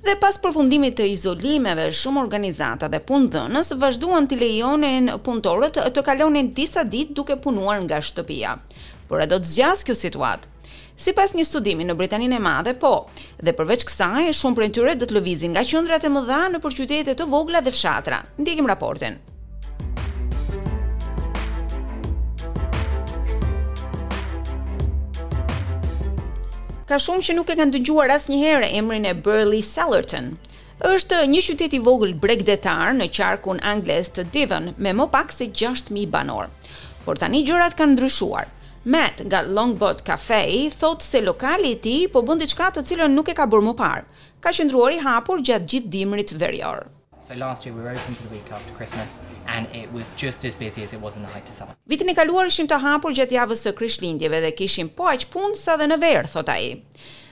Dhe pas përfundimit të izolimeve, shumë organizata dhe punëdhënës vazhduan t'i lejonin punëtorët të kalonin disa ditë duke punuar nga shtëpia. Por a do të zgjasë kjo situatë? Sipas një studimi në Britaninë e Madhe, po. Dhe përveç kësaj, shumë prej tyre do të lëvizin nga qendrat e mëdha nëpër qytete të vogla dhe fshatra. Ndjekim raportin. Ka shumë që nuk e kanë dëgjuar asnjëherë emrin e Budleigh Salterton. Është një qytet i vogël bregdetar në qarkun anglez të Devon me më pak se 6000 banorë. Por tani gjërat kanë ndryshuar. Matt nga Longboat Cafe thotë se lokali i tij po bën diçka të cilën nuk e ka bërë më parë. Ka qëndruar i hapur gjatë gjithë dimrit verior. Vitin e kaluar ishim të hapur gjatë javës së Krishtlindjeve dhe kishim po aq punë sa dhe në verë, thotë ai.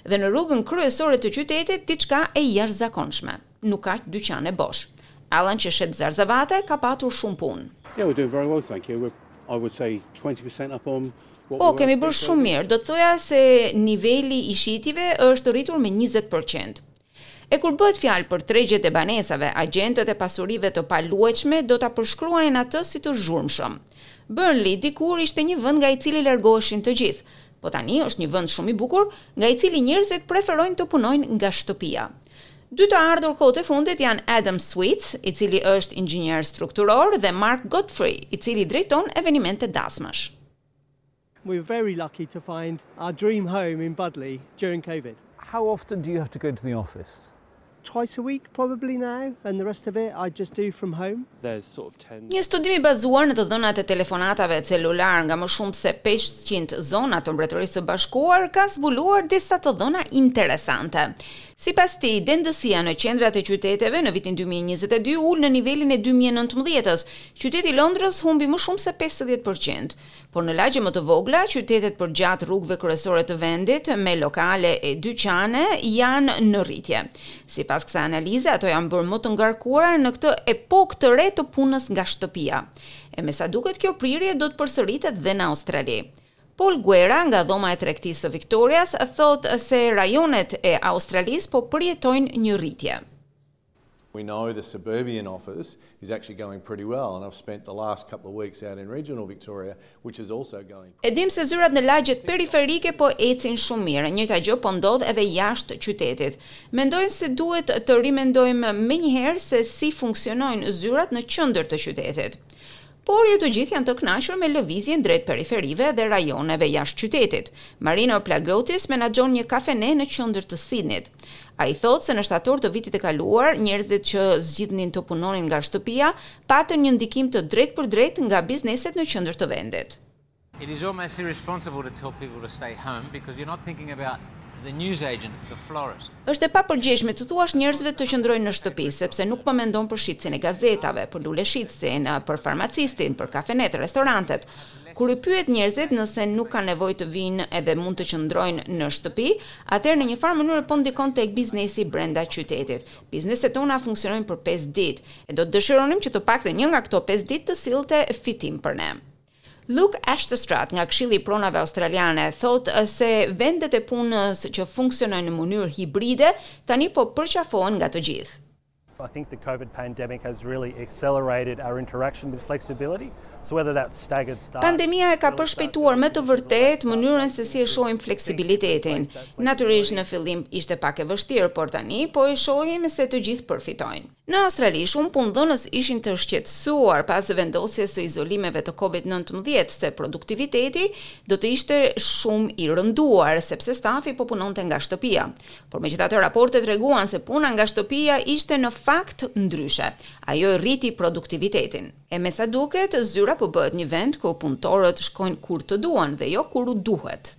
Dhe në rrugën kryesore të qytetit, diçka e jashtëzakonshme. Nuk ka dyqane bosh. Alan që shet zarzavate, ka patur shumë punë. Po, kemi bërë shumë mirë. Do të thoja se niveli i shitjeve është rritur me njëzet përqind. E kur bëhet fjalë për tregjet e banesave, agjentët e pasurive të paluajtshme do ta përshkruanin atë si të zhurmshëm. Budleigh dikur ishte një vend nga i cili largoheshin të gjithë, po tani është një vend shumë i bukur, nga i cili njerëzit preferojnë të punojnë nga shtëpia. Dy të ardhur kohët e fundit janë Adam Sweet, i cili është inxhinier strukturor dhe Mark Godfrey, i cili drejton evenimente dasmash. We were very lucky to find our dream home in Budleigh during covid. How often do you have to go to the office? Twice a week probably now and the rest of it I just do from home. Një studim i bazuar në të dhënat e telefonatave celularë nga më shumë se pesëqind zona të Mbretërisë së Bashkuar ka zbuluar disa të dhëna interesante. Sipas tij, dendësia në qendrat e qyteteve në vitin dy mijë e njëzet e dy u ul në nivelin e dy mijë e nëntëmbëdhjetës. Qyteti i Londrës humbi më shumë se pesëdhjetë përqind. por në lagje më të vogla, qytetet përgjatë rrugëve kryesore të vendit, me lokale e dyqane, janë në rritje. Sipas kësaj analize, ato janë bërë më të ngarkuara në këtë epokë të re të punës nga shtëpia. E me sa duket kjo prirje do të përsëritet dhe në Australi. Paul Guerra nga Dhoma e Tregtisë së Viktorias thotë se rajonet e Australisë po përjetojnë një rritje. We know the suburban office is actually going pretty well and I've spent the last couple of weeks out in regional Victoria which is also going. E dimë se zyrat në lagjet periferike po ecin shumë mirë, e njëjta gjë po ndodh edhe jashtë qytetit. Mendojnë se duhet të rimendojmë menjëherë se si funksionojnë zyrat në qendër të qytetit. Por jo të gjithë janë të kënaqur me lëvizjen drejt periferive dhe rajoneve jashtë qytetit. Marino Plagiotis menaxhon një kafene në qendër të Sidnit. Ai thotë se në shtator të vitit të kaluar, njerëzit që zgjidhnin të punonin nga shtëpia, patën një ndikim të drejtpërdrejtë nga bizneset në qendër të vendit. It is almost irresponsible to tell people to stay home because you're not thinking about the news agent, the florist. Është e papërgjegjshme të thuash njerëzve të qëndrojnë në shtëpi, sepse nuk po mendon për shitësin e gazetave, për luleshitësin, për farmacistin, për kafenetë, restorantet. Kur i pyet njerëzit nëse nuk kanë nevojë të vijnë edhe mund të qëndrojnë në shtëpi, atëherë në një farë mënyre po ndikon tek biznesi brenda qytetit. Bizneset tona funksionojnë për pesë ditë, e do të dëshironim që të paktën një nga këto pesë ditë të sillte fitim për ne. Luke Achterstraat nga Këshilli i Pronave Australiane thotë se vendet e punës që funksionojnë në mënyrë hibride tani po përqafohen nga të gjithë. I think the COVID pandemic has really accelerated our interaction with flexibility. So whether that's staggered starts. Pandemia e ka përshpejtuar me të vërtetë mënyrën se si e shohim fleksibilitetin. Natyrisht në fillim ishte pak e vështirë, por tani po e shohim se të gjithë përfitojnë. Në Australi, shumë punëdhënës ishin të shqetësuar pas vendosjes së izolimeve të Covid nëntëmbëdhjetë se produktiviteti do të ishte shumë i rënduar, sepse stafi po punonte nga shtëpia. Por megjithatë raportet treguan se puna nga shtëpia ishte në fakt ndryshe, ajo e rriti produktivitetin. E me sa duket, zyra po bëhet një vend ku punëtorët shkojnë kur të duan dhe jo kur u duhet.